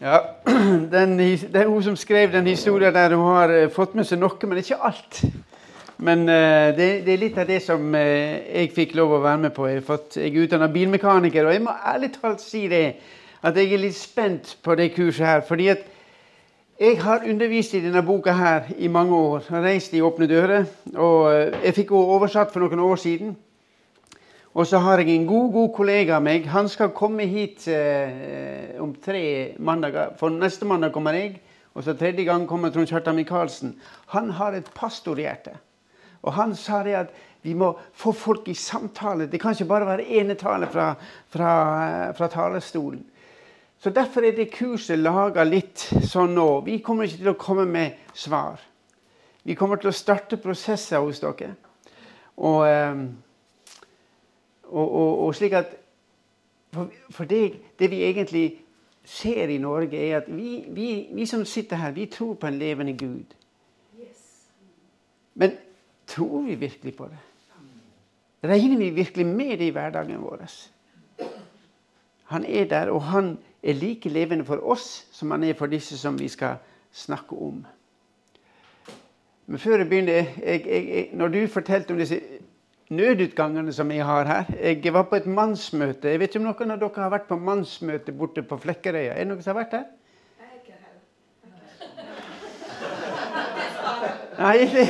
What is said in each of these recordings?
Ja, den, Det er hun som skrev den historien der hun har eh, fått med seg noe, men ikke alt. Men uh, det, det, er litt av det som uh, jeg fikk lov å være med på. Jeg, fått, jeg er utdanna bilmekaniker, og jeg må ærlig talt si det, at jeg er litt spent på det kurset her. fordi at jeg har undervist i denne boka her i mange år. Reist i Åpne dører. Og jeg fikk henne oversatt for noen år siden. Og så har jeg en god god kollega av meg. Han skal komme hit eh, om tre mandager. For neste mandag kommer jeg, og så tredje gang kommer Trond Kjartan Micaelsen. Han har et pastorhjerte. Og han sa det at vi må få folk i samtale. Det kan ikke bare være enetale fra, fra, fra talerstolen. Så Derfor er det kurset laga litt sånn nå. Vi kommer ikke til å komme med svar. Vi kommer til å starte prosesser hos dere. Og... Eh, og, og, og slik at For, for det, det, vi egentlig ser i Norge, er at vi, vi, vi, som sitter her, vi tror på en levende Gud. Men tror vi virkelig på det? Regner vi virkelig med det i hverdagen vår? Han er der, og han er like levende for oss som han er for disse som vi skal snakke om. Men før jeg begynner jeg, jeg, Når du fortalte om disse nødutgangene som jeg har her. Jeg var på et mannsmøte. Jeg vet ikke om noen av dere har vært på mannsmøte borte på Flekkerøya. Er det noen som har vært der? Nei,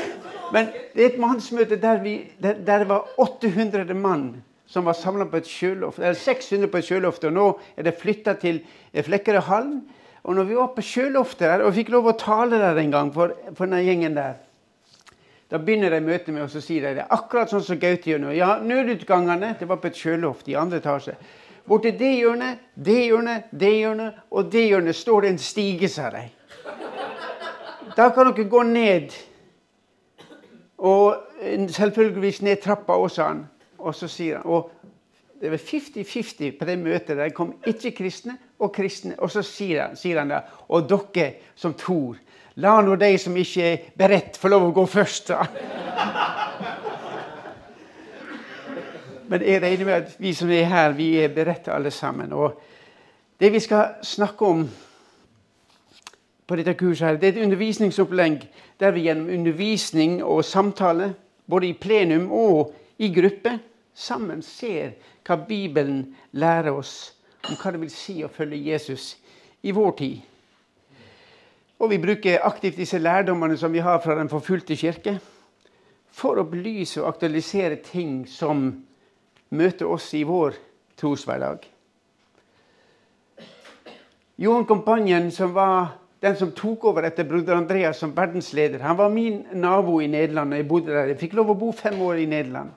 men det er et mannsmøte der, vi, der, der det var 800 mann som var samla på et sjøloft. Eller 600 på et sjøloft, og nå er det flytta til Flekkerøyhallen. Og når vi var på sjøloftet der, og fikk lov å tale der en gang for, for denne gjengen der da begynner de møtet med å si det. det er akkurat sånn som Gaute gjør nå. Ja, nødutgangene det var på et sjøloft i andre etasje. Borti det hjørnet, det hjørnet, det hjørnet og det hjørnet står det en stige, sa de. Da kan dere gå ned. Og selvfølgeligvis ned trappa òg, sa han. Og så sier han og det var 50-50 på det møtet. Der kom ikke-kristne og kristne. Og så sier han, sier han da, og dere som tror La nå de som ikke er beredt, få lov å gå først. Men jeg regner med at vi som er her, vi er beredt alle sammen. Og det vi skal snakke om på dette kurset, her, det er et undervisningsopplegg der vi gjennom undervisning og samtale, både i plenum og i gruppe, sammen ser hva Bibelen lærer oss om hva det vil si å følge Jesus i vår tid. Og vi bruker aktivt disse lærdommene som vi har fra Den forfulgte kirke, for å belyse og aktualisere ting som møter oss i vår troshverdag. Johan Kompanjen, som var den som tok over etter broder Andreas som verdensleder, han var min nabo i Nederland. Jeg bodde der. Jeg fikk lov å bo fem år i Nederland.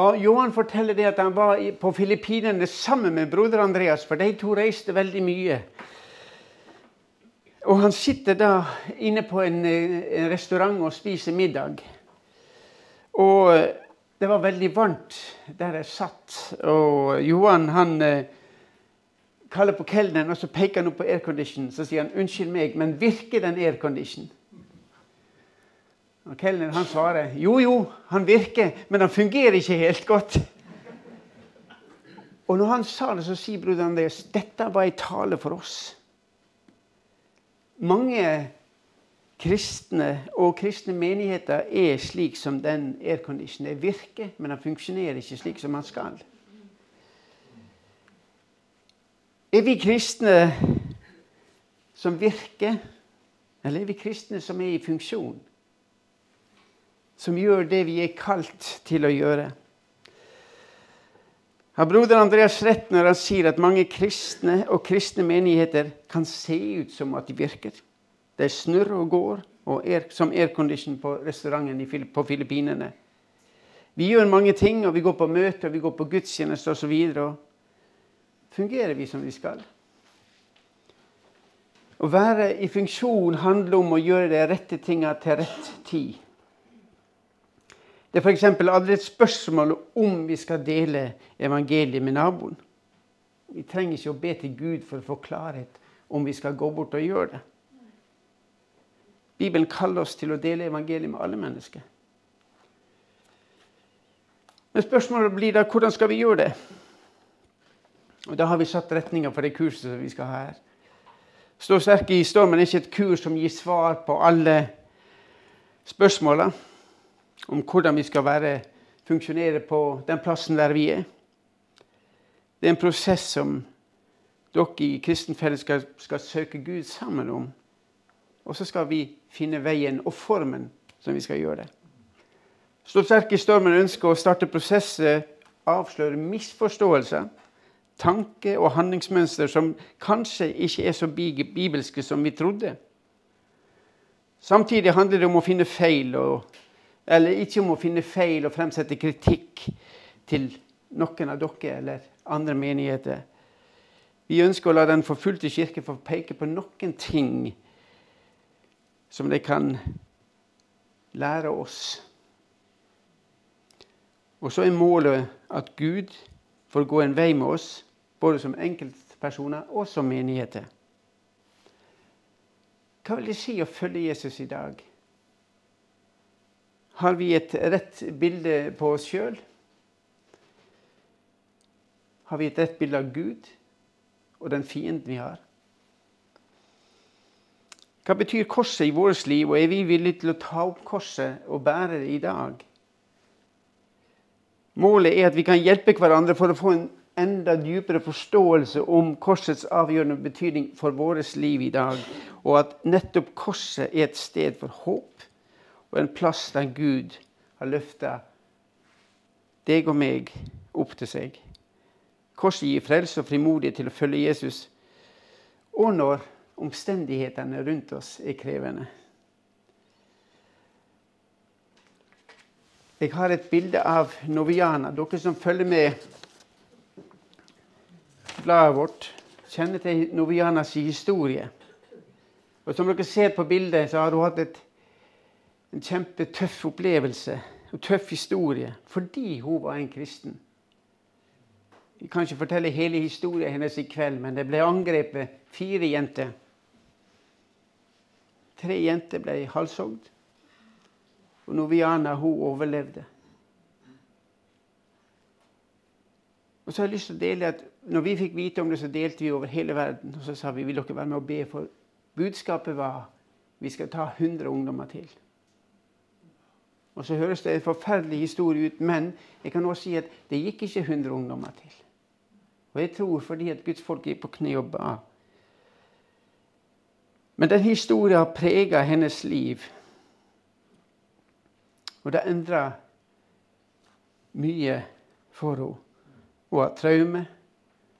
Og Johan forteller det at han var på Filippinene sammen med broder Andreas, for de to reiste veldig mye. Og han sitter da inne på en, eh, en restaurant og spiser middag. Og eh, det var veldig varmt der jeg satt. Og Johan han eh, kaller på kelneren, og så peker han opp på aircondition. Så sier han 'Unnskyld meg, men virker den aircondition?' Og Kelneren han svarer 'Jo, jo, han virker, men han fungerer ikke helt godt'. Og når han sa det, så sier broderen Andreas dette var en tale for oss mange kristne og kristne menigheter er slik som den airconditionen virker, men den funksjonerer ikke slik som den skal. Er vi kristne som virker, eller er vi kristne som er i funksjon? Som gjør det vi er kalt til å gjøre? Har broder Andreas rett når han sier at mange kristne og kristne menigheter kan se ut som at de virker? De snurrer og går og er, som aircondition på restauranten på Filippinene. Vi gjør mange ting, og vi går på møter, vi går på gudstjeneste osv. Fungerer vi som vi skal? Å være i funksjon handler om å gjøre de rette tingene til rett tid. Det er f.eks. aldri et spørsmål om vi skal dele evangeliet med naboen. Vi trenger ikke å be til Gud for å få klarhet om vi skal gå bort og gjøre det. Bibelen kaller oss til å dele evangeliet med alle mennesker. Men spørsmålet blir da hvordan skal vi gjøre det? Og Da har vi satt retninga for det kurset som vi skal ha her. Stå sterk i stormen er ikke et kurs som gir svar på alle spørsmåla om hvordan vi skal være, funksjonere på den plassen der vi er. Det er en prosess som dere i kristen fellesskap skal, skal søke Gud sammen om. Og så skal vi finne veien og formen som vi skal gjøre det. Stå sterk i stormen ønsker å starte prosesser, avsløre misforståelser, tanke- og handlingsmønster som kanskje ikke er så bibelske som vi trodde. Samtidig handler det om å finne feil, og, eller ikke om å finne feil og fremsette kritikk til noen av dere eller andre menigheter. Vi ønsker å la Den forfulgte kirke få peke på noen ting som de kan lære oss. Og så er målet at Gud får gå en vei med oss, både som enkeltpersoner og som menigheter. Hva vil det si å følge Jesus i dag? Har vi et rett bilde på oss sjøl? Har vi et rett bilde av Gud og den fienden vi har? Hva betyr korset i vårt liv, og er vi villige til å ta opp korset og bære det i dag? Målet er at vi kan hjelpe hverandre for å få en enda dypere forståelse om korsets avgjørende betydning for vårt liv i dag, og at nettopp korset er et sted for håp og en plass der Gud har løfta deg og meg opp til seg. Korset gir frelse og frimodighet til å følge Jesus, og når omstendighetene rundt oss er krevende. Jeg har et bilde av Noviana. Dere som følger med bladet vårt, kjenner til Novianas historie. Og Som dere ser på bildet, så har hun hatt et, en kjempetøff opplevelse og tøff historie fordi hun var en kristen. Vi kan ikke fortelle hele historien hennes i kveld, men det ble angrepet fire jenter. Tre jenter ble halshogd, og Noviana hun overlevde. Og så har jeg lyst til å dele at når vi fikk vite om det, så delte vi over hele verden. Og så sa vi vil dere være med og be, for budskapet var vi skal ta 100 ungdommer til. Og så høres det en forferdelig historie ut, men jeg kan også si at det gikk ikke 100 ungdommer til. Og jeg tror fordi at Guds folk gikk på kne og ba. Men den historien har prega hennes liv. Og det endra mye for henne. Hun har traume,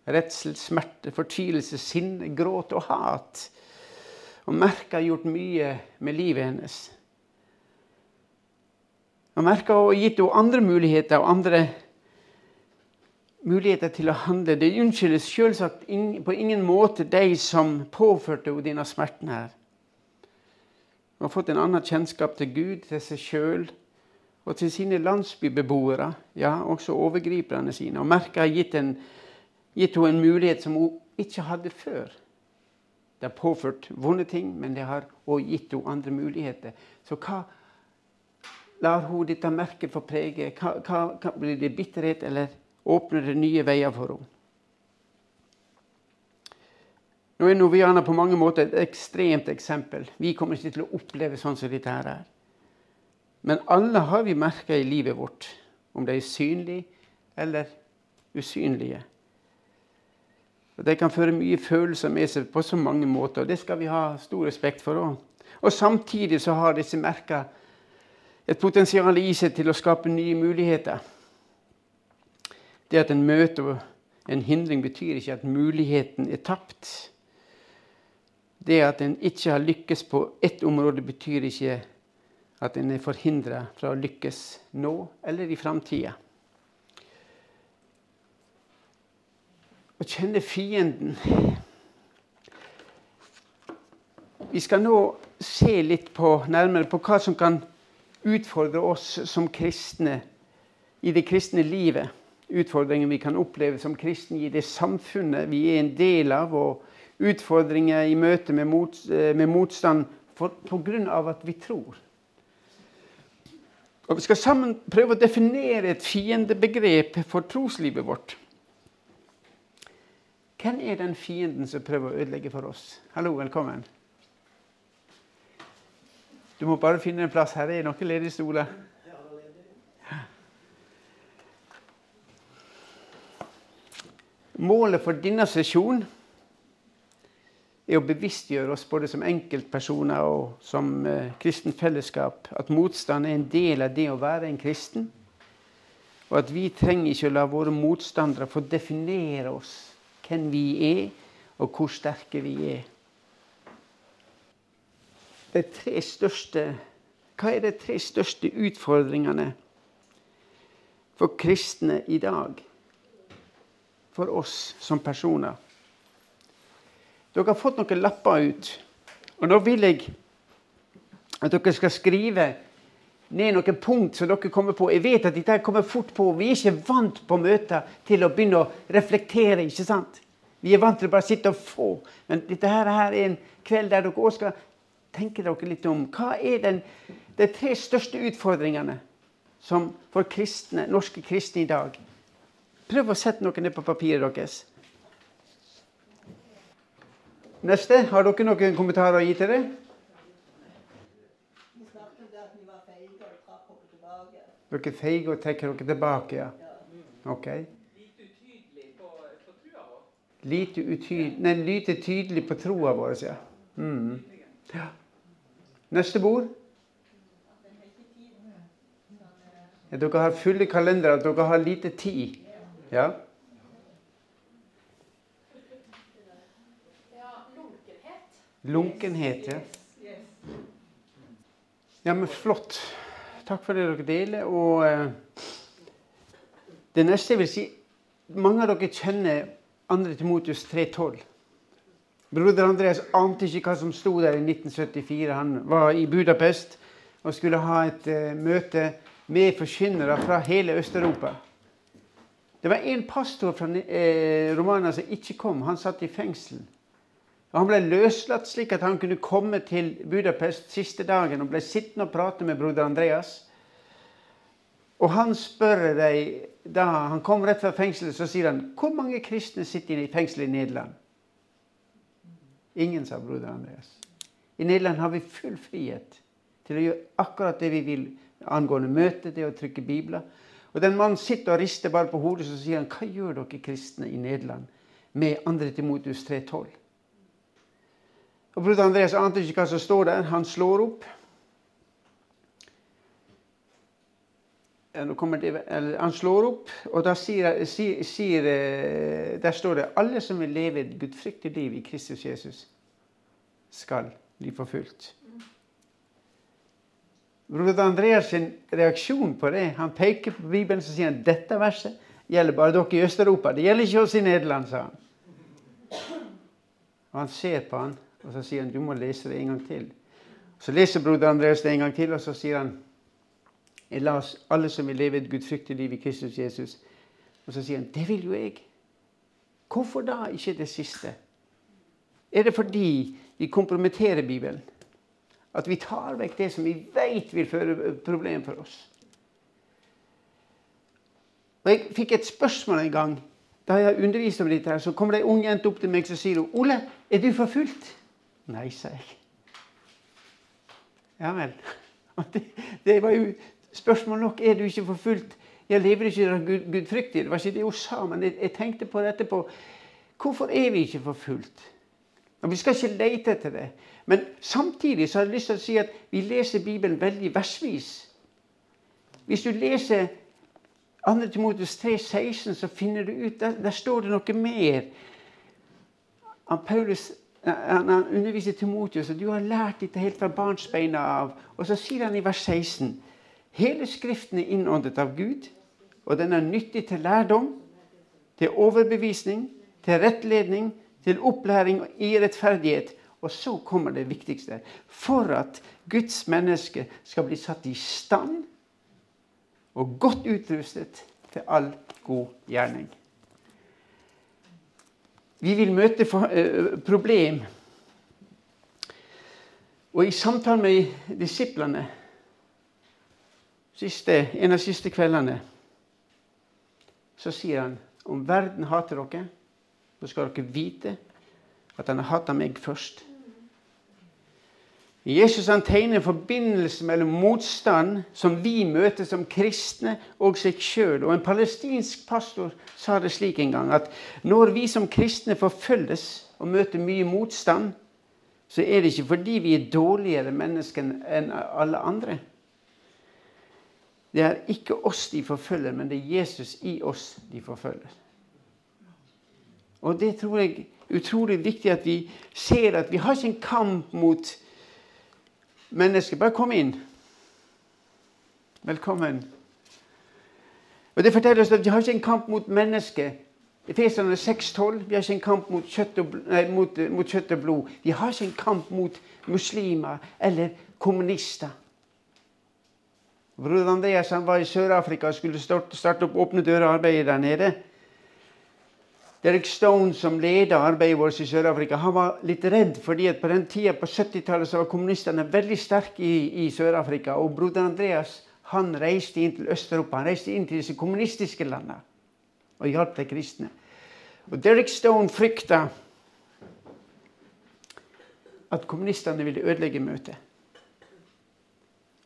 redsel, smerte, fortvilelse, sinne, gråt og hat. Og merka gjort mye med livet hennes. Og merker og gitt henne andre muligheter og andre muligheter til å handle. Det unnskyldes selvsagt på ingen måte de som påførte henne denne smerten her. Hun har fått en annen kjennskap til Gud, til seg sjøl og til sine landsbybeboere, ja, også overgriperne sine. Og merket har gitt, gitt henne en mulighet som hun ikke hadde før. Det har påført vonde ting, men det har også gitt henne andre muligheter. Så hva lar hun dette merket få prege? Hva, hva, blir det bitterhet, eller åpner det nye veier for henne? Nå er Noviana på mange måter et ekstremt eksempel. Vi kommer ikke til å oppleve sånn som dette her er. Men alle har vi merker i livet vårt, om de er synlige eller usynlige. Og De kan føre mye følelser med seg på så mange måter, og det skal vi ha stor respekt for òg. Og samtidig så har disse merka et potensial i seg til å skape nye muligheter. Det at en møter en hindring, betyr ikke at muligheten er tapt. Det at en ikke har lykkes på ett område, betyr ikke at en er forhindra fra å lykkes nå eller i framtida. Å kjenne fienden Vi skal nå se litt på, nærmere på hva som kan utfordre oss som kristne i det kristne livet. Utfordringer vi kan oppleve som kristne i det samfunnet vi er en del av. og utfordringer i møte med, mot, eh, med motstand pga. at vi tror. Og Vi skal sammen prøve å definere et fiendebegrep for troslivet vårt. Hvem er den fienden som prøver å ødelegge for oss? Hallo, velkommen. Du må bare finne en plass. Her er noen ledige stoler. Målet for denne sesjonen er å bevisstgjøre oss både som enkeltpersoner og som eh, kristen fellesskap at motstand er en del av det å være en kristen. Og at vi trenger ikke å la våre motstandere få definere oss, hvem vi er, og hvor sterke vi er. Største, hva er de tre største utfordringene for kristne i dag? For oss som personer? Dere har fått noen lapper ut. Og nå vil jeg at dere skal skrive ned noen punkt som dere kommer på. Jeg vet at dette kommer fort på. Vi er ikke vant på møter til å begynne å reflektere. ikke sant? Vi er vant til å bare sitte og få. Men dette her er en kveld der dere også skal tenke dere litt om. Hva er den, de tre største utfordringene som for kristne, norske kristne i dag? Prøv å sette noe ned på papiret deres. Neste. Har dere noen kommentarer å gi til det? Dere er feige og trekker dere tilbake, ja. Ok. Lite utydelig nei, lite tydelig på troa vår, ja. Mm. ja. Neste bord. Ja, dere har fulle kalendere, dere har lite tid. Ja. Lunkenhet, ja. Ja, men flott. Takk for det dere deler. Og eh, det neste jeg vil si Mange av dere kjenner 2. Timotius 3,12. Broder Andreas ante ikke hva som sto der i 1974. Han var i Budapest og skulle ha et eh, møte med forkynnere fra hele Øst-Europa. Det var en pastor fra Romania som ikke kom. Han satt i fengsel. Og Han ble løslatt slik at han kunne komme til Budapest siste dagen og ble sittende og prate med broder Andreas. Og han spør deg, da han kom rett fra fengselet, så sier han hvor mange kristne sitter i fengsel i Nederland. Ingen, sa broder Andreas. I Nederland har vi full frihet til å gjøre akkurat det vi vil angående møtet, det å trykke bibler. Og den mannen sitter og rister bare på hodet så sier han, hva gjør dere kristne i Nederland med 2. Timotius 3,12? Og Broder Andreas ante ikke hva som står der. Han slår opp. Det, eller, han slår opp, og da sier, sier, sier, eh, der står det alle som vil leve et gudfryktig liv i Kristus Jesus, skal bli forfulgt. Broder Andreas sin reaksjon på det Han peker på Bibelen og sier han, dette verset gjelder bare dere i Øst-Europa. Det gjelder ikke oss i Nederland, sa han. Og Han ser på han, og så sier han, du må lese det en gang til. Så leser broder Andreas det en gang til, og så sier han La oss alle som vil leve et gudfryktig liv i Kristus Jesus. Og så sier han, det vil jo jeg. Hvorfor da ikke det siste? Er det fordi vi kompromitterer Bibelen? At vi tar vekk det som vi vet vil føre problem for oss. Og Jeg fikk et spørsmål en gang da jeg underviste om dette. her, Så kommer det ei ung jente opp til meg og sier hun, 'Ole, er du forfulgt?' Nei, sa jeg. Ja vel. Det, det, var jo spørsmål nok. Er du ikke forfulgt? Jeg lever ikke Gud, gudfryktig. Det var ikke det hun sa, men jeg, jeg tenkte på dette på Hvorfor er vi ikke forfulgt? Og Vi skal ikke lete etter det. Men samtidig så har jeg lyst til å si at vi leser Bibelen veldig versvis. Hvis du leser 2. Timotius 3,16, så finner du ut der, der står det noe mer. Paulus han underviser Timotius, og du har lært dette helt fra barnsbeina av. Og så sier han i vers 16.: Hele Skriften er innåndet av Gud, og den er nyttig til lærdom, til overbevisning, til rettledning, til opplæring i rettferdighet. Og så kommer det viktigste. For at Guds menneske skal bli satt i stand og godt utrustet til all god gjerning. Vi vil møte uh, problem. Og i samtale med disiplene siste, en av de siste kveldene så sier han om verden hater dere, så skal dere vite at han har hatt meg først. Jesus han tegner en forbindelse mellom motstand som vi møter som kristne, og seg sjøl. En palestinsk pastor sa det slik en gang at når vi som kristne forfølges og møter mye motstand, så er det ikke fordi vi er dårligere mennesker enn alle andre. Det er ikke oss de forfølger, men det er Jesus i oss de forfølger. Og det tror jeg er utrolig viktig at vi ser at vi har ikke en kamp mot mennesker. Bare kom inn. Velkommen. Og Det forteller oss at vi har ikke en kamp mot mennesker. Efeserne 6,12. Vi har ikke en kamp mot kjøtt, og, nei, mot, mot kjøtt og blod. Vi har ikke en kamp mot muslimer eller kommunister. Broder Andreas han var i Sør-Afrika og skulle starte, opp Åpne dører-arbeidet der nede. Derek Stone, som leda arbeidet vårt i Sør-Afrika, han var litt redd fordi at på den tida på 70-tallet var kommunistene veldig sterke i, i Sør-Afrika. Og broder Andreas han reiste inn til Øst-Europa. Han reiste inn til disse kommunistiske landene og hjalp de kristne. Og Derek Stone frykta at kommunistene ville ødelegge møtet.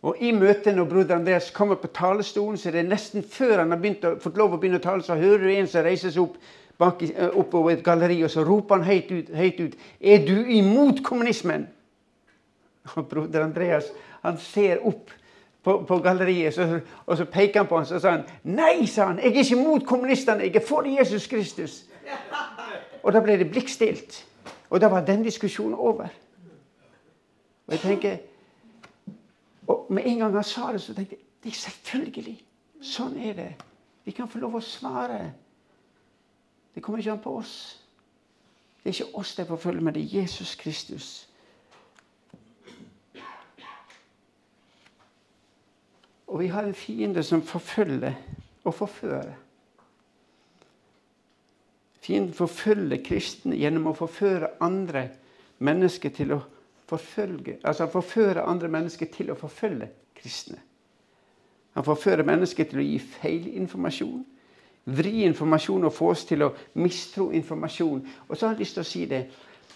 Og I møtet når broder Andreas kommer på talerstolen, så er det nesten før han har å, fått lov å begynne å tale, så hører du en som reiser seg opp bak, eh, oppover et galleri, og så roper han høyt ut, høyt ut Er du imot kommunismen? Og broder Andreas han ser opp på, på galleriet, så, og så peker han på ham så sa han Nei, sa han, jeg er ikke imot kommunistene, jeg er for Jesus Kristus. Og da ble det blikkstilt. Og da var den diskusjonen over. Og jeg tenker og med en gang han sa det, så tenkte jeg det er selvfølgelig. Sånn er det. Vi kan få lov å svare. Det kommer ikke an på oss. Det er ikke oss de forfølger, men det er Jesus Kristus. Og vi har en fiende som forfølger og forfører. Fienden forfølger kristne gjennom å forføre andre mennesker til å forfølge, altså han forfører andre mennesker til å forfølge kristne. Han forfører mennesker til å gi feil informasjon. Vri informasjon og få oss til å mistro informasjon. Og så har jeg lyst til å si det.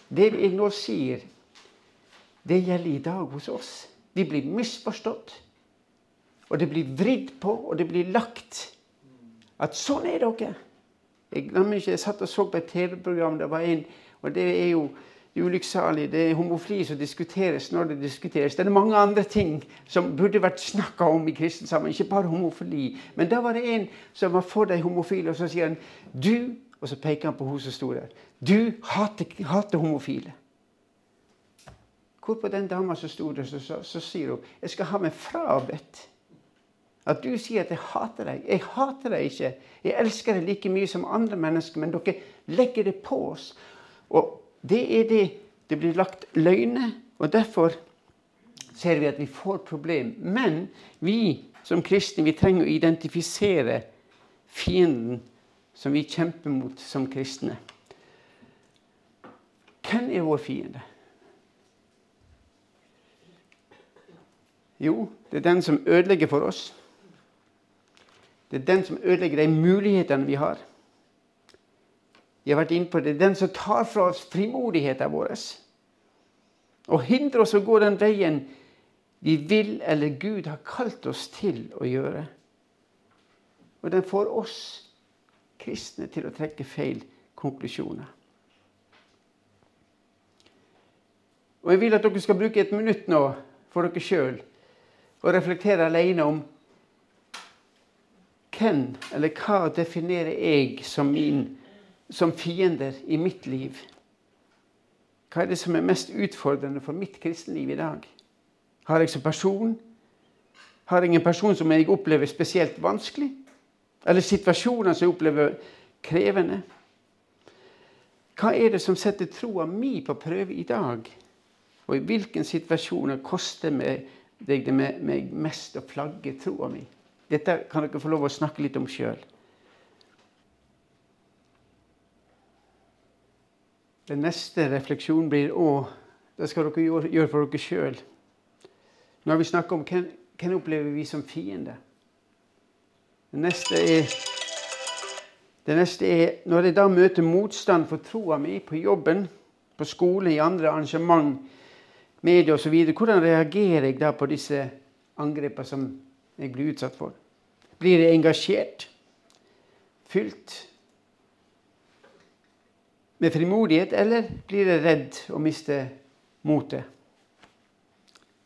Det jeg nå sier, det gjelder i dag hos oss. Vi blir misforstått. Og det blir vridd på, og det blir lagt. At sånn er dere. Jeg jeg satt og så på et TV-program. Det var en, og det er jo ulykksalig. Det er homofili som diskuteres når det diskuteres. Det er mange andre ting som burde vært snakka om i kristen sammen, ikke bare homofili. Men da var det en som var for de homofile, og så sier han du Og så peker han på hun som sto der. Du hater, hater homofile. Hvorpå den dama som sto der, så, så, så, sier hun jeg skal ha meg frabedt. At du sier at 'jeg hater deg'. Jeg hater deg ikke. Jeg elsker deg like mye som andre mennesker, men dere legger det på oss. Og det er det det blir lagt løgner, og derfor ser vi at vi får problem. Men vi som kristne vi trenger å identifisere fienden som vi kjemper mot som kristne. Hvem er vår fiende? Jo, det er den som ødelegger for oss. Det er den som ødelegger de mulighetene vi har. Jeg har vært inne på det. Den som tar fra oss frimodigheten vår. Og hindrer oss å gå den veien vi vil eller Gud har kalt oss til å gjøre. Og den får oss kristne til å trekke feil konklusjoner. Og Jeg vil at dere skal bruke et minutt nå for dere sjøl og reflektere alene om hvem eller hva definerer jeg som min som fiender i mitt liv? Hva er det som er mest utfordrende for mitt kristenliv i dag? Har jeg som person Har jeg en person som jeg opplever spesielt vanskelig? Eller situasjoner som jeg opplever krevende? Hva er det som setter troa mi på prøve i dag? Og i hvilken situasjoner koster det meg mest å flagge troa mi? Dette kan dere få lov å snakke litt om sjøl. Den neste refleksjonen blir å Det skal dere gjøre for dere sjøl. Når vi snakker om hvem, hvem opplever vi som fiende. Det neste er Det neste er når jeg da møter motstand for troa mi på jobben, på skole, i andre arrangement, media osv., hvordan reagerer jeg da på disse angrepene som jeg blir utsatt for? Blir jeg engasjert? Fylt med frimodighet, eller blir jeg redd og mister motet?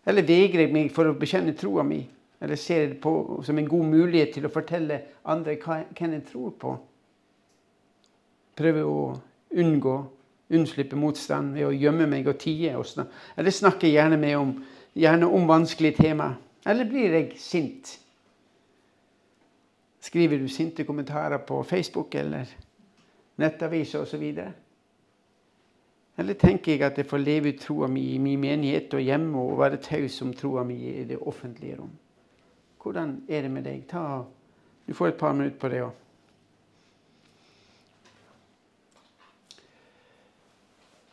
Eller vegrer jeg meg for å bekjenne troa mi? Eller ser jeg det på som en god mulighet til å fortelle andre hva, hvem jeg tror på? Prøver å unngå, unnslippe motstand ved å gjemme meg og tie. Og snak eller snakker gjerne, om, gjerne om vanskelige tema. Eller blir jeg sint? Skriver du sinte kommentarer på Facebook eller nettaviser osv.? Eller tenker jeg at jeg får leve ut troa mi i min menighet og hjemme og være taus om troa mi i det offentlige rom? Hvordan er det med deg? Ta, du får et par minutter på det òg.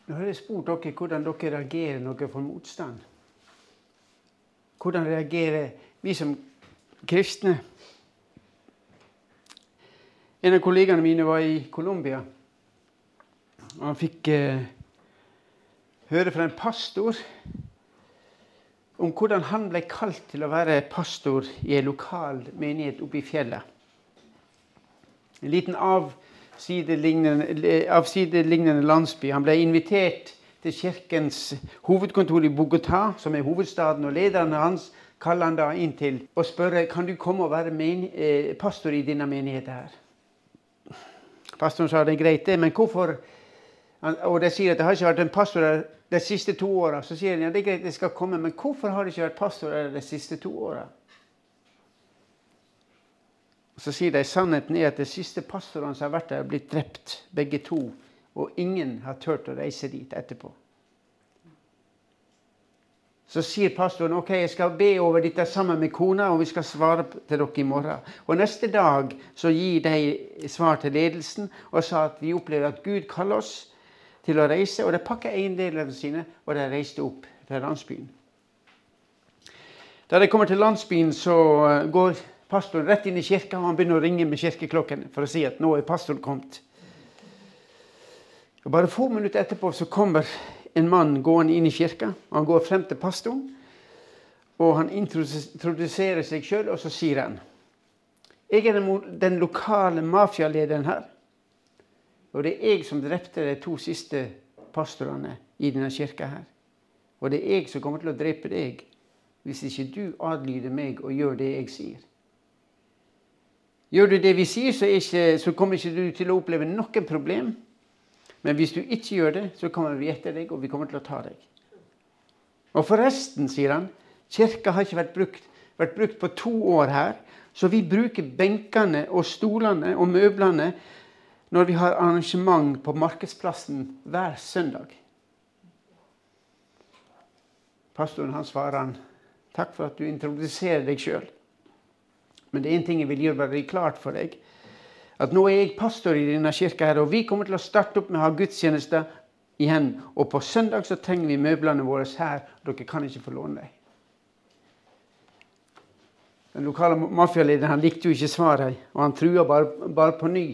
Nå har jeg spurt dere hvordan dere reagerer når dere får motstand. Hvordan reagerer vi som kristne? En av kollegene mine var i Colombia. Han fikk eh, høre fra en pastor om hvordan han ble kalt til å være pastor i en lokal menighet oppe i fjellet. En liten avsidelignende, avsidelignende landsby. Han ble invitert til kirkens hovedkontor i Bogotá, som er hovedstaden. og Lederen hans kaller han da inn til og spørre kan du komme og være eh, pastor i denne menigheten. her. Pastoren sa det er greit, det, men hvorfor Og de sier at det har ikke vært en pastor der de siste to åra. Så sier han ja, det er greit, det skal komme, men hvorfor har det ikke vært pastor der de siste to åra? Så sier de sannheten er at de siste pastorene som har vært der, har blitt drept, begge to. Og ingen har turt å reise dit etterpå. Så sier pastoren ok, jeg skal be over dette sammen med kona, og vi skal svare til dere i morgen. Og Neste dag så gir de svar til ledelsen og sa at vi opplever at Gud kaller oss til å reise. Og de pakka eiendelene sine, og de reiste opp fra landsbyen. Da de kommer til landsbyen, så eh, går pastoren rett inn i kirka og han begynner å ringe med kirkeklokken for å si at nå er pastoren kommet. Og Bare få minutter etterpå så kommer en mann gående inn i kirka. og Han går frem til pastoren, og han introduserer seg sjøl, og så sier han Jeg er den lokale mafialederen her. Og det er jeg som drepte de to siste pastorene i denne kirka her. Og det er jeg som kommer til å drepe deg hvis ikke du adlyder meg og gjør det jeg sier. Gjør du det vi sier, så, ikke, så kommer ikke du til å oppleve noe problem. Men hvis du ikke gjør det, så kommer vi etter deg, og vi kommer til å ta deg. Og forresten, sier han, kirka har ikke vært brukt, vært brukt på to år her. Så vi bruker benkene og stolene og møblene når vi har arrangement på Markedsplassen hver søndag. Pastoren han svarer han, takk for at du introduserer deg sjøl. Men det er én ting jeg vil gjøre veldig klart for deg. At nå er jeg pastor i denne kirka, her, og vi kommer til å starte opp med å ha gudstjenester igjen. Og på søndag så trenger vi møblene våre her. og Dere kan ikke få låne dem. Den lokale mafialederen likte jo ikke svaret, og han trua bare, bare på ny.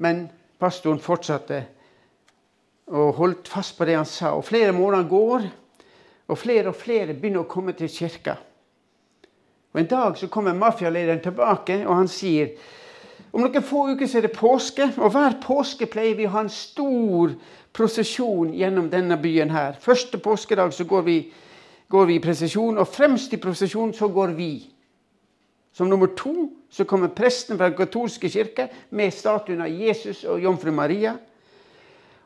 Men pastoren fortsatte og holdt fast på det han sa. Og Flere måneder går, og flere og flere begynner å komme til kirka. Og En dag så kommer mafialederen tilbake, og han sier om noen få uker så er det påske, og hver påske pleier vi å ha en stor prosesjon gjennom denne byen her. Første påskedag så går vi, går vi i prosesjon, og fremst i prosesjon så går vi. Som nummer to så kommer presten fra den katolske kirke med statuen av Jesus og jomfru Maria.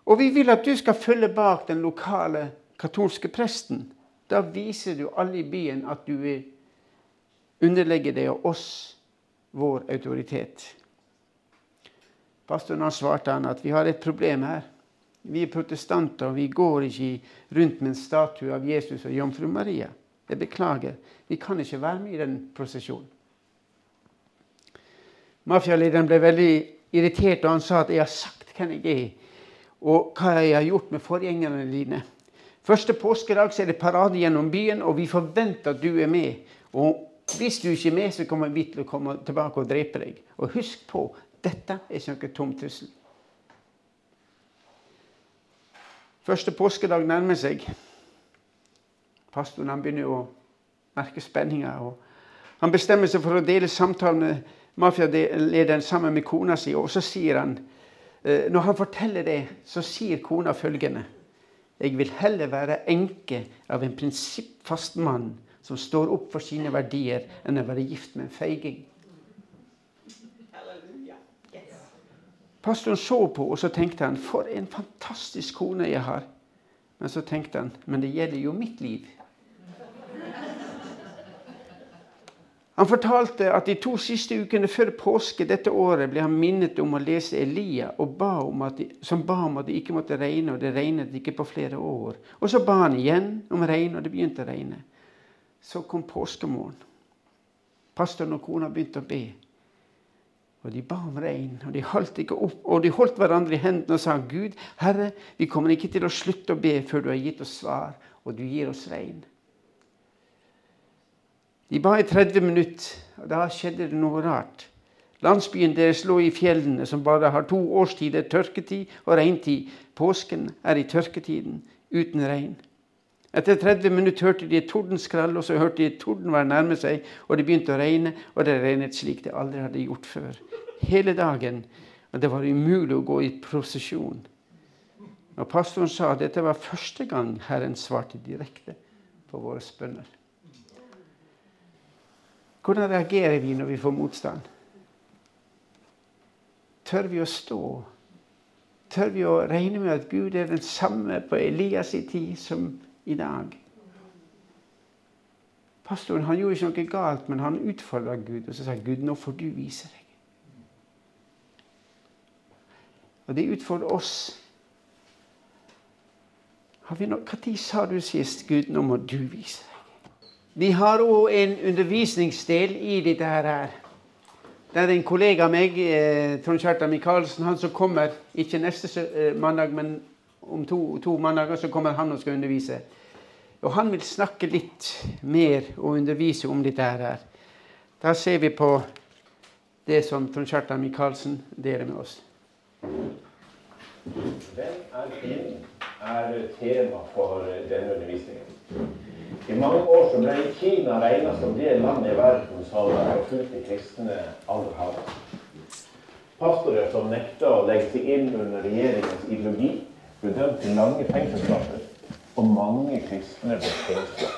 Og vi vil at du skal følge bak den lokale katolske presten. Da viser du alle i byen at du vil underlegge deg og oss vår autoritet. Pastoren har svarte han at vi har et problem her. Vi er protestanter, og vi går ikke rundt med en statue av Jesus og jomfru Maria. Jeg beklager. Vi kan ikke være med i den prosesjonen. Mafialederen ble veldig irritert, og han sa at 'jeg har sagt hvem jeg er', og hva jeg har gjort med forgjengerne dine'. Første påskedag så er det parade gjennom byen, og vi forventer at du er med. Og Hvis du ikke er med, så kommer vi til å komme tilbake og drepe deg. Og husk på, dette er ikke noe tom trussel. Første påskedag nærmer seg. Pastoren han begynner å merke spenninger. Han bestemmer seg for å dele samtalen med mafialederen sammen med kona si. Og så sier han, eh, når han forteller det, så sier kona følgende Jeg vil heller være enke av en prinsippfast mann som står opp for sine verdier, enn å være gift med en feiging. Pastoren så på, og så tenkte han for en fantastisk kone jeg har. Men så tenkte han men det gjelder jo mitt liv. Han fortalte at de to siste ukene før påske dette året ble han minnet om å lese Elia, ba de, som ba om at det ikke måtte regne, og det regnet ikke på flere år. Og så ba han igjen om regn, og det begynte å regne. Så kom påskemorgen. Pastoren og kona begynte å be. Og de ba om regn, og de holdt, ikke opp, og de holdt hverandre i hendene og sa, Gud, Herre, vi kommer ikke til å slutte å be før du har gitt oss svar, og du gir oss regn. De ba i 30 minutter, og da skjedde det noe rart. Landsbyen deres lå i fjellene, som bare har to årstider, tørketid og regntid. Påsken er i tørketiden, uten regn. Etter 30 minutter hørte de et tordenskrall, og så hørte de et tordenvær nærme seg, og det begynte å regne, og det regnet slik det aldri hadde gjort før. Hele dagen. Og det var umulig å gå i prosesjon. Og pastoren sa at dette var første gang Herren svarte direkte på våre bønner. Hvordan reagerer vi når vi får motstand? Tør vi å stå? Tør vi å regne med at Gud er den samme på Elias' i tid som i dag? Pastoren han gjorde ikke noe galt, men han utfordra Gud og så sa Gud, nå får du vise deg. Og det utfordrer oss. Når sa du sist Gud, nå må du vise deg? Vi har òg en undervisningsdel i dette her. Det er en kollega av meg, eh, Trond Kjartan Michaelsen, han som kommer ikke neste eh, mandag, men om to, to mandager så kommer han og skal undervise. Og han vil snakke litt mer og undervise om dette her. Da ser vi på det som Trond Kjartan Michaelsen deler med oss. Hvem er din er tema for denne undervisningen. I mange år så ble Kina regna som det landet i verden som forfulgte kristne aller hardest. Pastorer som nekta å legge seg inn under regjeringens ideologi, ble dømt til lange fengselsstraffer, og mange kristne ble fengsla.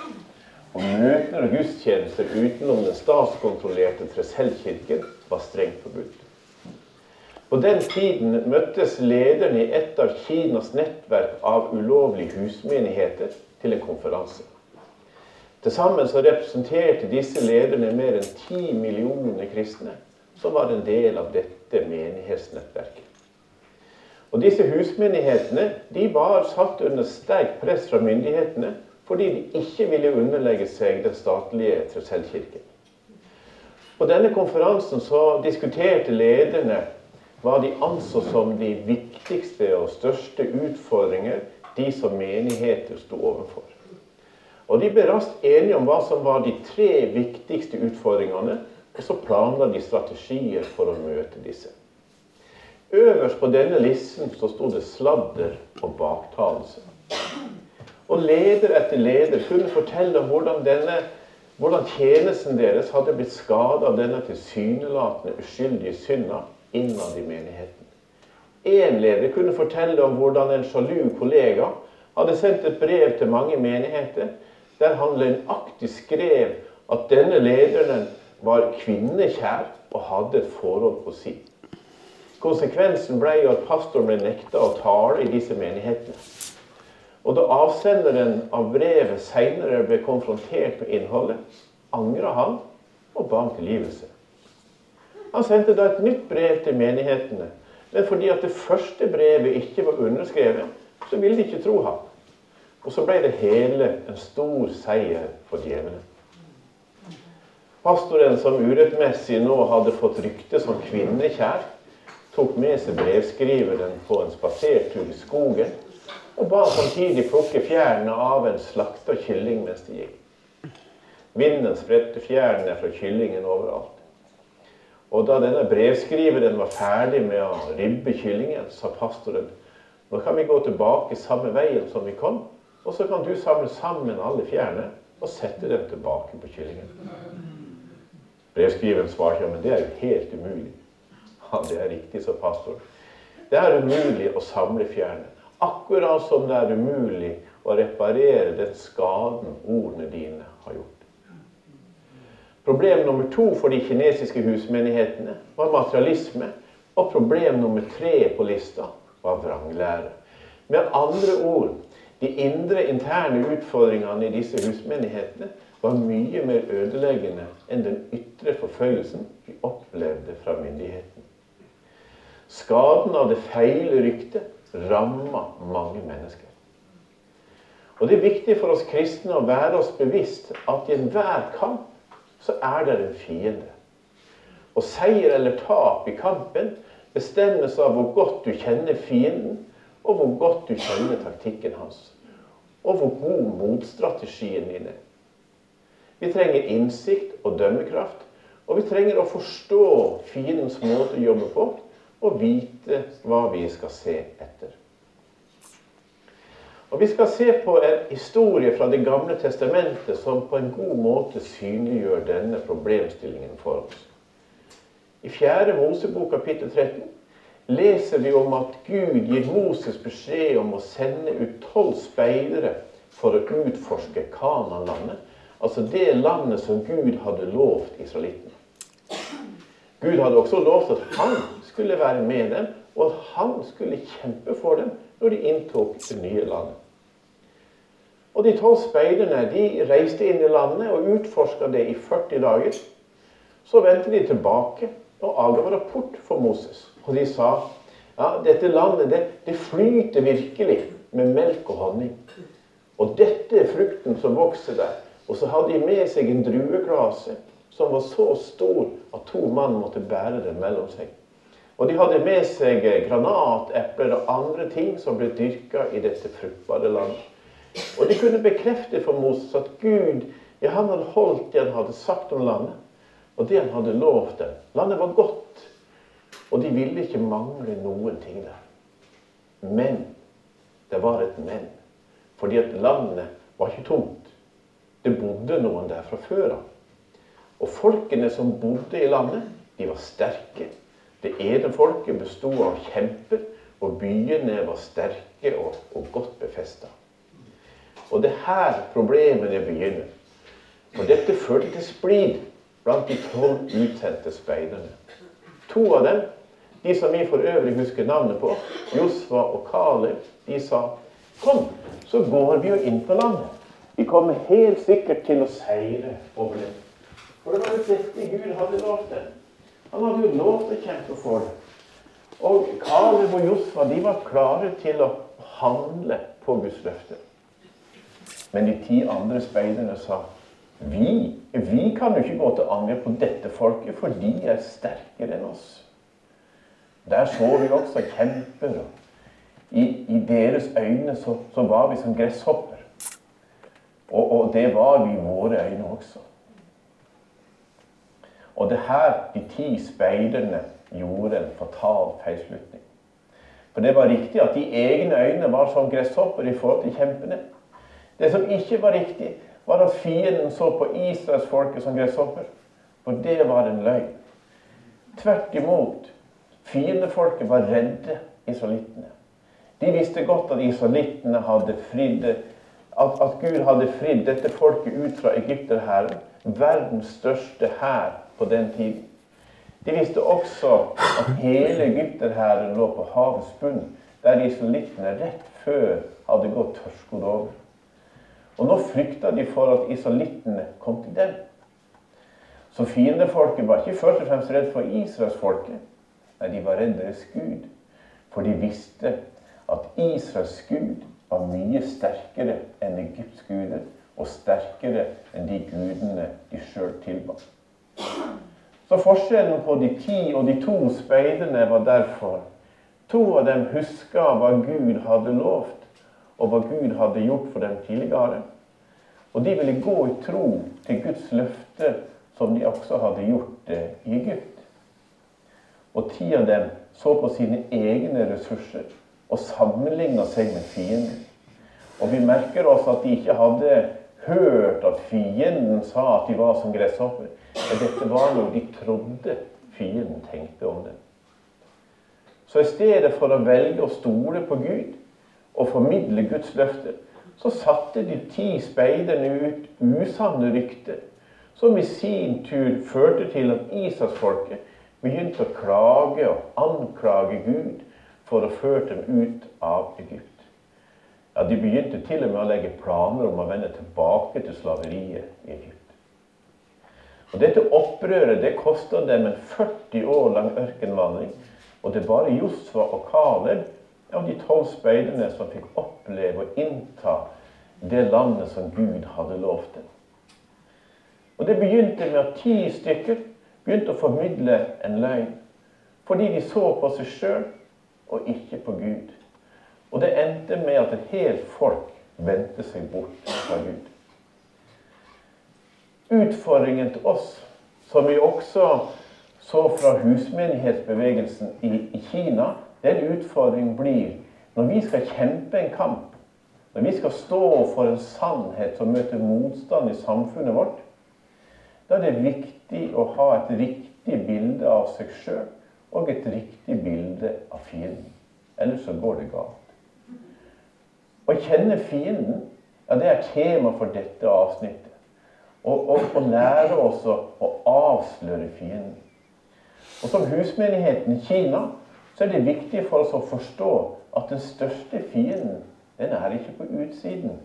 Og møter og gudstjenester utenom den statskontrollerte Tresell-kirken var strengt forbudt. På den tiden møttes lederne i et av Kinas nettverk av ulovlige husmenigheter til en konferanse. Til sammen så representerte disse lederne mer enn ti millioner kristne som var en del av dette menighetsnettverket. Og Disse husmenighetene de var satt under sterkt press fra myndighetene fordi de ikke ville underlegge seg den statlige Tresellkirken. På denne konferansen så diskuterte lederne hva de anså som de viktigste og største utfordringer de som menigheter sto overfor. Og De ble raskt enige om hva som var de tre viktigste utfordringene, og så planla de strategier for å møte disse. Øverst på denne listen så sto det sladder og baktalelse. Og leder etter leder kunne fortelle om hvordan, denne, hvordan tjenesten deres hadde blitt skada av denne tilsynelatende uskyldige synda innad i menigheten. Én leder kunne fortelle om hvordan en sjalu kollega hadde sendt et brev til mange menigheter der han løgnaktig skrev at denne lederen var kvinnekjær og hadde et forhold på si. Konsekvensen ble jo at pastoren ble nekta å tale i disse menighetene. Og da avsenderen av brevet seinere ble konfrontert med innholdet, angra han og ba om tilgivelse. Han sendte da et nytt brev til menighetene, men fordi at det første brevet ikke var underskrevet, så ville de ikke tro ham. Og så ble det hele en stor seier for djevelen. Pastoren som urettmessig nå hadde fått rykte som kvinnekjær, tok med seg brevskriveren på en spasertur i skogen og ba samtidig plukke fjærene av en slakta kylling mens de gikk. Vinden spredte fjærene fra kyllingen overalt. Og da denne brevskriveren var ferdig med å ribbe kyllingen, sa pastoren nå kan vi gå tilbake samme veien som vi kom, og så kan du samle sammen alle fjærene og sette dem tilbake på kyllingen. Brevskriveren svarte ja, men det er jo helt umulig. Ja, det er riktig, sa pastor. Det er umulig å samle fjærene. Akkurat som det er umulig å reparere den skaden ordene dine har gjort. Problem nummer to for de kinesiske husmenighetene var materialisme. Og problem nummer tre på lista var vranglære. Med andre ord de indre, interne utfordringene i disse husmenighetene var mye mer ødeleggende enn den ytre forfølgelsen vi opplevde fra myndigheten. Skaden av det feile ryktet ramma mange mennesker. Og Det er viktig for oss kristne å være oss bevisst at i enhver kamp så er det en fiende. Og seier eller tap i kampen bestemmes av hvor godt du kjenner fienden, og hvor godt du kjenner taktikken hans. Og hvor god motstrategien din er. Vi trenger innsikt og dømmekraft. Og vi trenger å forstå fiendens måte å jobbe på, og vite hva vi skal se etter. Og Vi skal se på en historie fra Det gamle testamentet som på en god måte synliggjør denne problemstillingen for oss. I 4. Mosebok kapittel 13 leser vi om at Gud gir Moses beskjed om å sende ut tolv speidere for å utforske Kananlandet, altså det landet som Gud hadde lovt israelittene. Gud hadde også lovt at han skulle være med dem, og at han skulle kjempe for dem når de inntok det nye landet. Og De tolv speiderne de reiste inn i landet og utforska det i 40 dager. Så vendte de tilbake og avga rapport for Moses. Og de sa ja, dette landet det, det flyter virkelig med melk og honning. Og dette er frukten som vokser der. Og så hadde de med seg en drueklase som var så stor at to mann måtte bære den mellom seg. Og de hadde med seg granatepler og andre ting som ble dyrka i dette fruktbare landet. Og de kunne bekrefte for Moses at Gud ja, han hadde holdt det han hadde sagt om landet, og det han hadde lovt dem. Landet var godt, og de ville ikke mangle noen ting der. Men det var et men. Fordi at landet var ikke tomt. Det bodde noen der fra før av. Og folkene som bodde i landet, de var sterke. Det ene folket bestod av kjemper, og byene var sterke og, og godt befesta. Og det er her problemene begynner. Og dette førte til splid blant de tolv utsendte speiderne. To av dem, de som vi for øvrig husker navnet på, Josva og Kaleb, de sa Kom, så går vi jo inn på landet. Vi kommer helt sikkert til å seire over det. For det var jo dette Gud hadde lovt dem. Han hadde jo lovt å kjempe for det. Og Kaleb og Josfa de var klare til å handle på Guds løfte. Men de ti andre speiderne sa vi, vi kan jo ikke gå til angrep på dette folket, for de er sterkere enn oss. Der så vi også kjemper. I, I, deres øyne så, så, var vi som gresshopper. Og, og, det var vi i våre øyne også. Og det her de ti speiderne gjorde en fatal feilslutning. For det var riktig at de egne øyne var som gresshopper i forhold til kjempene. Det som ikke var riktig, var at fienden så på israelsfolket som gresshopper. For det var en løgn. Tvert imot. Fiendefolket var redde israelittene. De visste godt at israelittene hadde fridd at, at, Gud hadde fridd dette folket ut fra egypterhæren, verdens største hær på den tiden. De visste også at hele egypterhæren lå på havets bunn, der israelittene rett før hadde gått tørrskodd over. Og nå frykta de for at israelittene kom til dem. Så fiendefolket var ikke først og fremst redd for israelsfolket. Nei, de var redd deres Gud. For de visste at Israels Gud var mye sterkere enn Egypts guder, og sterkere enn de gudene de sjøl tilba. Så forskjellen på de ti og de to speiderne var derfor To av dem huska hva Gud hadde lovt, og hva Gud hadde gjort for dem tidligere. Og de ville gå i tro til Guds løfte, som de også hadde gjort det i Egypt. Og ti av dem så på sine egne ressurser og sammenligna seg med fienden. Og vi merker oss at de ikke hadde hørt at fienden sa at de var som gresshopper. Men dette var noe de trodde fienden tenkte om dem. Så i stedet for å velge å stole på Gud og formidle Guds løfte, så satte de ti speiderne ut usanne rykter, som i sin tur førte til at Israelsfolket begynte å klage og anklage Gud for å føre dem ut av Egypt. Ja, De begynte til og med å legge planer om å vende tilbake til slaveriet i Egypt. Og Dette opprøret det kosta dem en 40 år lang ørkenvandring. Og det er bare Josfa og Kaleb av de tolv speiderne som fikk oppleve å innta det landet som Gud hadde lovt dem. Og Det begynte med at ti stykker begynte å formidle en løgn. Fordi de så på seg sjøl og ikke på Gud. Og det endte med at et helt folk vendte seg bort fra Gud. Utfordringen til oss, som vi også så fra husmenighetsbevegelsen i, Kina, den utfordringen blir når vi skal kjempe en kamp, når vi skal stå for en sannhet som møter motstand i samfunnet vårt, da er det viktig å ha et riktig bilde av seg sjøl og et riktig bilde av fienden. Ellers så går det galt. Å kjenne fienden, ja, det er tema for dette avsnittet. Å lære oss å avsløre fienden. Og Som husmenigheten Kina så er det viktig for oss å forstå at den største fienden, den er ikke på utsiden.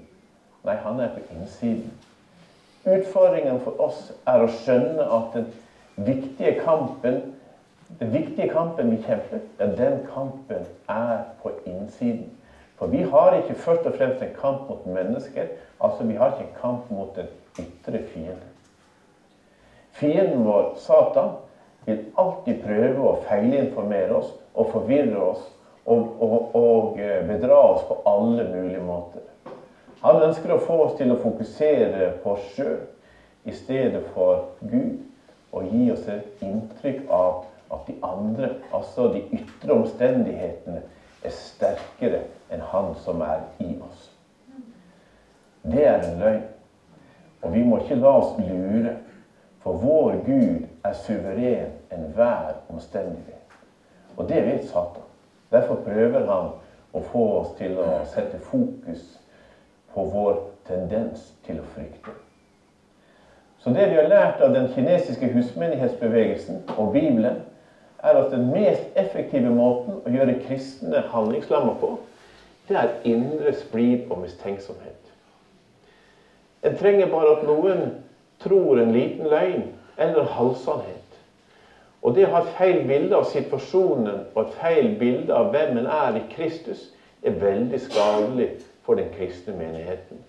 Nei, han er på innsiden. Utfordringen for oss er å skjønne at den viktige kampen den viktige kampen vi kjemper, ja, den kampen er på innsiden. For vi har ikke først og fremst en kamp mot mennesker. altså Vi har ikke en kamp mot den ytre fiende. Fienden vår, Satan, vil alltid prøve å feilinformere oss og forvirre oss og, og, og eh, bedra oss på alle mulige måter. Han ønsker å få oss til å fokusere på oss sjøl i stedet for Gud, og gi oss et inntrykk av at de andre, altså de ytre omstendighetene, er sterkere enn Han som er i oss. Det er en løgn. Og vi må ikke la oss lure, for vår Gud er suveren enhver omstendighet. Og det vet Satan. Derfor prøver han å få oss til å sette fokus på vår tendens til å frykte. Så det vi har lært av den kinesiske husmenighetsbevegelsen og Bibelen, er at den mest effektive måten å gjøre kristne handlingslamma på, det er indre splid og mistenksomhet. En trenger bare at noen tror en liten løgn eller halvsannhet. Og det å ha et feil bilde av situasjonen og et feil bilde av hvem en er i Kristus, er veldig skadelig for den kristne menigheten.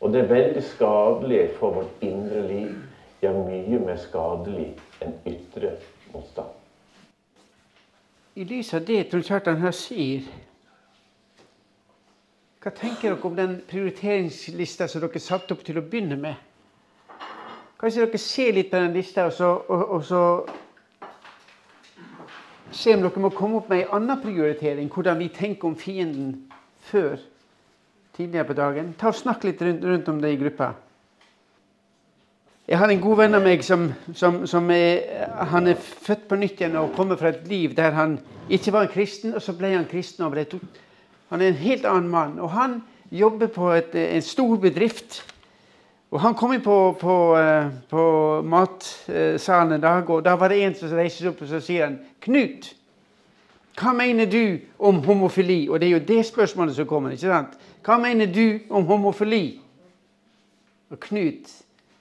Og det er veldig skadelig for vårt indre liv. Ja, mye mer skadelig enn ytre motstand. I lys av det Trond Kjartan her sier, hva tenker dere om den prioriteringslista som dere satte opp til å begynne med? Kanskje dere ser litt på den lista, og så, og, og så se om dere må komme opp med en annen prioritering. Hvordan vi tenker om fienden før tidligere på dagen. Ta og Snakk litt rundt, rundt, om det i gruppa. Jeg har en god venn av meg som, som, som er, han er født på nytt igjen og kommer fra et liv der han ikke var en kristen, og så ble han kristen. over det. Han er en helt annen mann. Og han jobber på et, en stor bedrift. Og Han kom inn på, på, eh, på matsalen en dag, og da var det en som reiste seg opp og så sier han, 'Knut, hva mener du om homofili?' Og det er jo det spørsmålet som kommer. ikke sant? Hva mener du om homofili? Og Knut,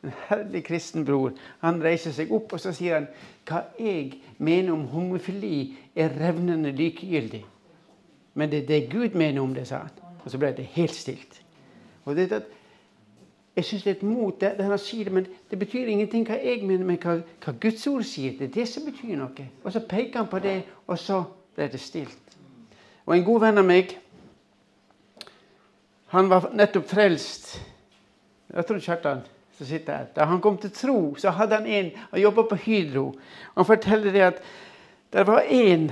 en herlig kristen bror, han reiser seg opp og så sier han, 'Hva jeg mener om homofili, er revnende likegyldig.' Men det er det Gud mener om det, sa han. Og så ble det helt stilt. Og det er at jeg syns det er et mot det, det han sier men det betyr ingenting hva jeg mener, men hva, hva Guds ord sier. Det er det som betyr noe. Og så peker han på det, og så ble det stilt. Og en god venn av meg, han var nettopp frelst Jeg tror Kjartan som sitter her. Da han kom til tro, så hadde han en Han jobba på Hydro. Han forteller det at det var en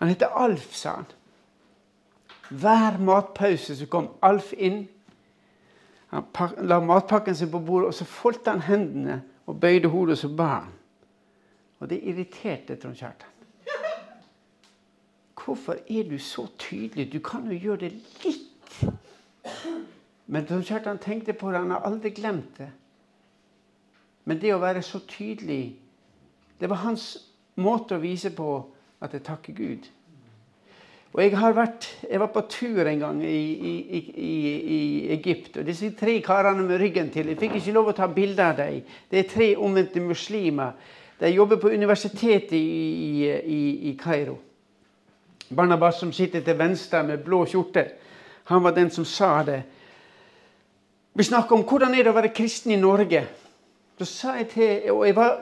Han heter Alf, sa han. Hver matpause så kom Alf inn. Han la matpakken sin på bordet, og så foldte han hendene og bøyde hodet, og så ba han. Og det irriterte Trond Kjartan. Hvorfor er du så tydelig? Du kan jo gjøre det litt. Men Tom Kjartan tenkte på det, han har aldri glemt det. Men det å være så tydelig, det var hans måte å vise på at jeg takker Gud. Og jeg, har vært, jeg var på tur en gang i, i, i, i, Egypt. og Disse tre karene med ryggen til Jeg fikk ikke lov å ta bilde av dem. Det er tre omvendte muslimer. De jobber på universitetet i, Kairo. Barnabas som sitter til venstre med blå skjorte, han var den som sa det. Vi snakker om hvordan er det å være kristen i Norge. Da sa jeg til, og jeg var,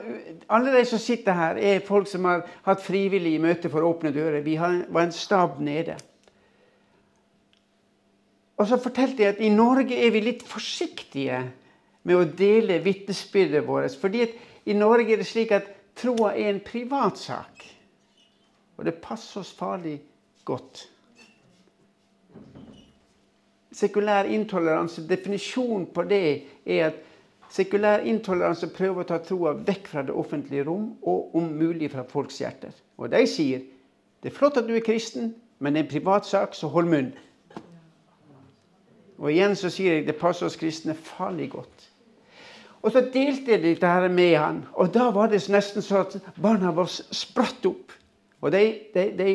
Alle de som sitter her, er folk som har hatt frivillige møter for å åpne dører. Vi var en stab nede. Og så fortalte jeg at i Norge er vi litt forsiktige med å dele vitnesbyrdet vårt. fordi i Norge er det slik at troa er en privatsak. Og det passer oss farlig godt. Sekulær intoleranse, definisjonen på det er at sekulær intoleranse prøver å ta troa vekk fra det offentlige rom, og om mulig fra folks hjerter. Og de sier det er flott at du er kristen, men det er en privatsak, så hold munn. Og igjen så sier jeg det passer oss kristne farlig godt. Og så delte jeg dette her med han, og da var det nesten så at barna våre spratt opp. Og de, de, de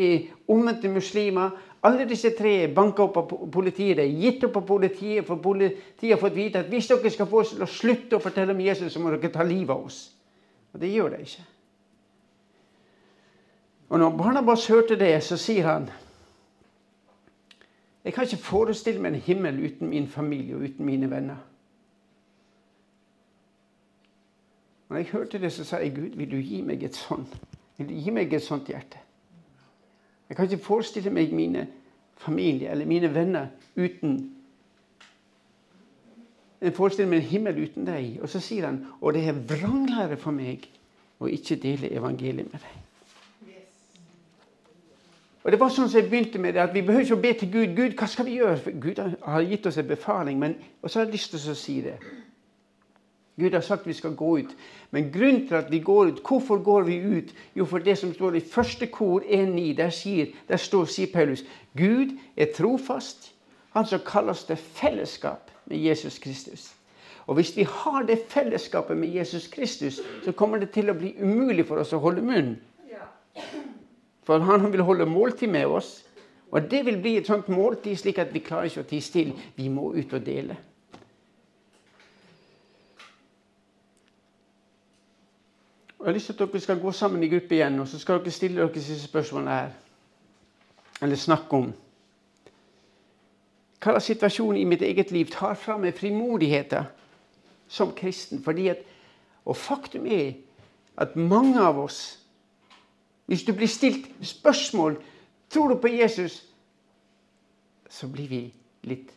omvendte muslimer. Alle disse tre banka opp av politiet. De er gitt opp av politiet, for politiet har fått vite at hvis dere skal få oss til å slutte å fortelle om Jesus, så må dere ta livet av oss. Og det gjør de ikke. Og når Barnabas hørte det, så sier han Jeg kan ikke forestille meg en himmel uten min familie og uten mine venner. Når jeg hørte det, så sa jeg, Gud, vil du gi meg et sånt Vil du gi meg et sånt hjerte? Jeg kan ikke forestille meg mine familie eller mine venner uten Jeg forestiller meg en himmel uten deg. Og så sier han, og det er vranglære for meg å ikke dele evangeliet med deg. Og det var sånn som jeg begynte med det, at Vi behøver ikke å be til Gud. Gud, hva skal vi gjøre? For Gud har gitt oss en befaling. Men, og så har jeg lyst til å si det. Gud har sagt vi skal gå ut. Men grunnen til at vi går ut, hvorfor går vi ut? Jo, for det som står i første kor 1.9, der, sier, der står, sier Paulus Gud er trofast, han som kaller oss til fellesskap med Jesus Kristus. Og hvis vi har det fellesskapet med Jesus Kristus, så kommer det til å bli umulig for oss å holde munn. For han vil holde måltid med oss. Og det vil bli et sånt måltid slik at vi klarer ikke å tie stille. Vi må ut og dele. Og Jeg har lyst til at dere skal gå sammen i gruppe igjen, og så skal dere stille dere disse spørsmålene her. Eller snakke om. Hva slags situasjon i mitt eget liv tar fra meg frimodigheten som kristen? Fordi at, og faktum er at mange av oss Hvis du blir stilt spørsmål tror du på Jesus, så blir vi litt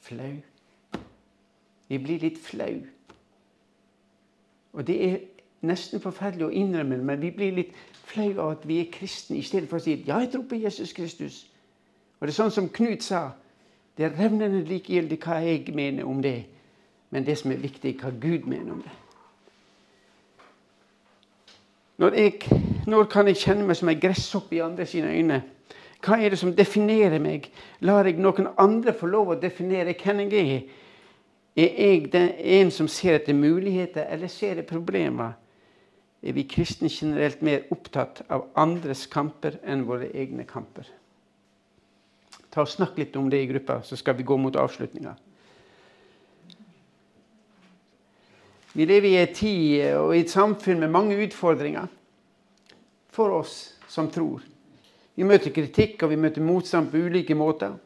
flau. Vi blir litt flau. Og det er nesten forferdelig å innrømme det, men vi blir litt flaue av at vi er kristne, i stedet for å si ja, jeg tror på Jesus Kristus. Og det er sånn som Knut sa, det er revnende likegyldig hva jeg mener om det, men det som er viktig, hva Gud mener om det. Når, jeg, når kan jeg kjenne meg som ei gresshoppe i andre sine øyne? Hva er det som definerer meg? Lar jeg noen andre få lov å definere hvem jeg er? Er jeg den, en som ser etter muligheter, eller ser jeg problemer? Er vi kristne generelt mer opptatt av andres kamper enn våre egne kamper. Ta og Snakk litt om det i gruppa, så skal vi gå mot avslutninga. Vi lever i en tid og i et samfunn med mange utfordringer for oss som tror. Vi møter kritikk og vi møter motstand på ulike måter.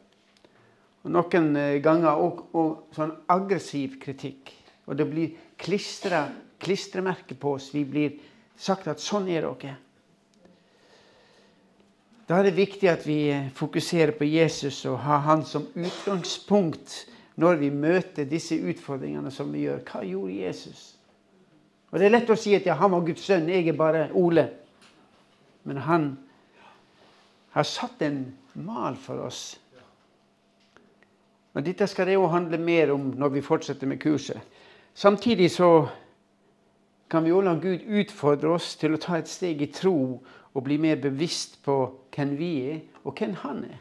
Og Noen ganger ganger og sånn aggressiv kritikk. Og det blir klistra klistremerke på oss. Vi blir sagt at sånn er dere. Da er det viktig at vi fokuserer på Jesus og har han som utgangspunkt når vi møter disse utfordringene som vi gjør. Hva gjorde Jesus? Og Det er lett å si at ja, han var Guds sønn, jeg er bare Ole. Men han har satt en mal for oss. Og Dette skal det jo handle mer om når vi fortsetter med kurset. Samtidig så kan vi også la Gud utfordre oss til å ta et steg i tro og bli mer bevisst på hvem vi er, og hvem han er.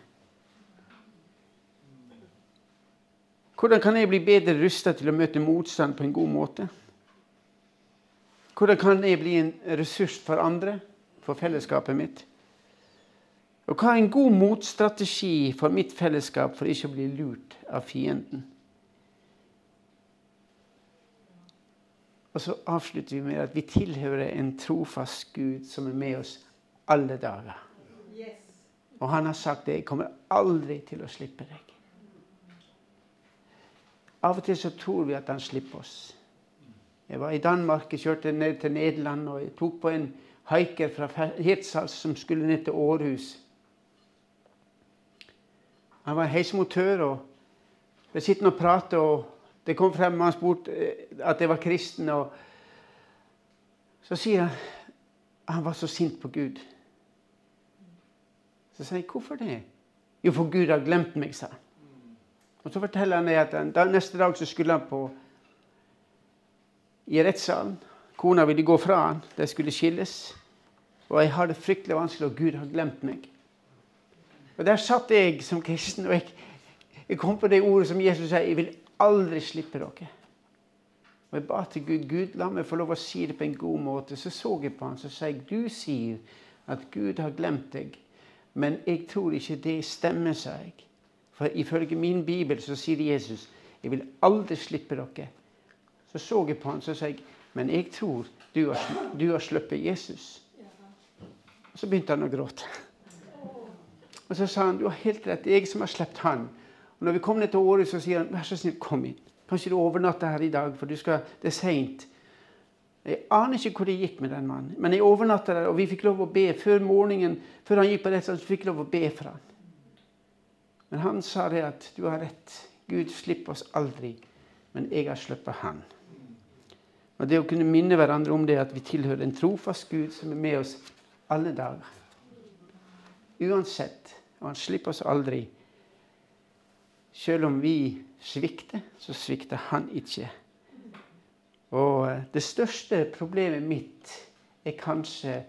Hvordan kan jeg bli bedre rusta til å møte motstand på en god måte? Hvordan kan jeg bli en ressurs for andre, for fellesskapet mitt? Og hva er en god motstrategi for mitt fellesskap for ikke å bli lurt av fienden? Og så avslutter vi med at vi tilhører en trofast Gud som er med oss alle dager. Og han har sagt det. Jeg kommer aldri til å slippe deg. Av og til så tror vi at han slipper oss. Jeg var i Danmark, jeg kjørte ned til Nederland og jeg tok på en haiker fra Hirtshals som skulle ned til Århus. Han var heismotør og ble sittende og prate. og Det kom frem han spurte at jeg var kristen. og Så sier han han var så sint på Gud. Så sier jeg, 'Hvorfor det?' 'Jo, for Gud har glemt meg', sa han. Og Så forteller han at da, neste dag så skulle han på i rettssalen. Kona ville gå fra han, de skulle skilles. Og jeg har det fryktelig vanskelig, og Gud har glemt meg. Og Der satt jeg som kristen, og jeg, jeg kom på det ordet som Jesus sier, 'Jeg vil aldri slippe dere'. Og Jeg ba til Gud Gud, la meg få lov å si det på en god måte. Så så jeg på han, så sa jeg, 'Du sier at Gud har glemt deg', men jeg tror ikke det stemmer', sa jeg. For ifølge min bibel så sier Jesus 'Jeg vil aldri slippe dere'. Så så jeg på han så sa jeg, 'Men jeg tror du har, du har sluppet Jesus'. Og så begynte han å gråte. Og så sa han 'Du har helt rett. Det er jeg som har sluppet han'. Og når vi kom ned til året så sier han 'Vær så snill, kom inn'. Kanskje du overnatter her i dag, for skal, det er seint. Jeg aner ikke hvor det gikk med den mannen. Men jeg overnatta der, og vi fikk lov å be før morgenen, før han gikk på rettssalen, fikk lov å be for han. Men han sa det at du har rett. Gud slipper oss aldri. Men jeg har sluppet han. Og Det å kunne minne hverandre om det at vi tilhører en trofast Gud som er med oss alle dager. Uansett. Og han slipper oss aldri. Selv om vi svikter, så svikter han ikke. Og eh, det største problemet mitt er kanskje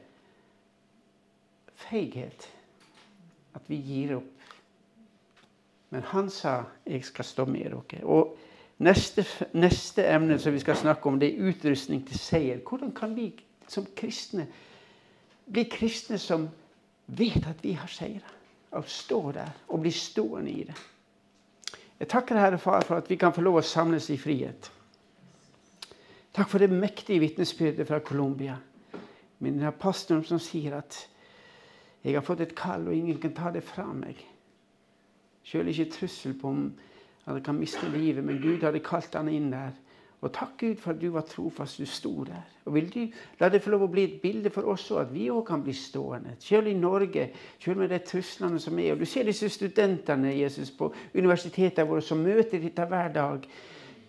feighet. At vi gir opp. Men han sa 'jeg skal stå med dere'. Og neste, neste emne som vi skal snakke om, det er utrustning til seier. Hvordan kan vi som kristne bli kristne som vet at vi har seira? Og stå der og bli stående i det. Jeg takker Herre Far for at vi kan få lov å samles i frihet. Takk for det mektige vitnesbyrdet fra Colombia. Min pastoren som sier at jeg har fått et kall, og ingen kan ta det fra meg. Sjøl ikke trussel på om jeg kan miste livet, men Gud hadde kalt han inn der. Og takk Gud for at du var trofast, du sto der. Og vil du la det få lov å bli et bilde for oss òg, at vi òg kan bli stående. Selv i Norge, selv med de truslene som er. Og du ser disse studentene Jesus, på universitetene våre som møter dette hver dag.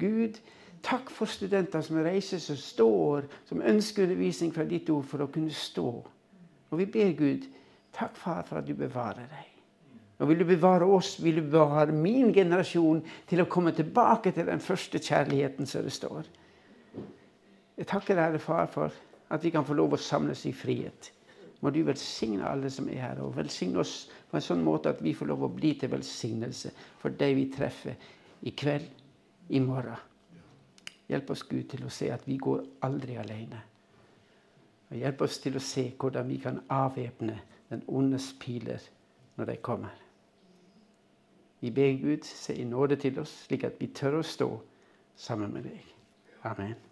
Gud, takk for studenter som reiser seg står, som ønsker undervisning fra ditt ord for å kunne stå. Og vi ber Gud, takk far for at du bevarer deg. Og vil du bevare oss, vil du bevare min generasjon til å komme tilbake til den første kjærligheten, som det står. Jeg takker deg, far, for at vi kan få lov å samles i frihet. Må du velsigne alle som er her, og velsigne oss på en sånn måte at vi får lov å bli til velsignelse for de vi treffer i kveld, i morgen. Hjelp oss, Gud, til å se at vi går aldri alene. Og hjelp oss til å se hvordan vi kan avvæpne den ondes piler når de kommer. Vi ber Gud se i nåde til oss, slik at vi tør å stå sammen med deg. Amen.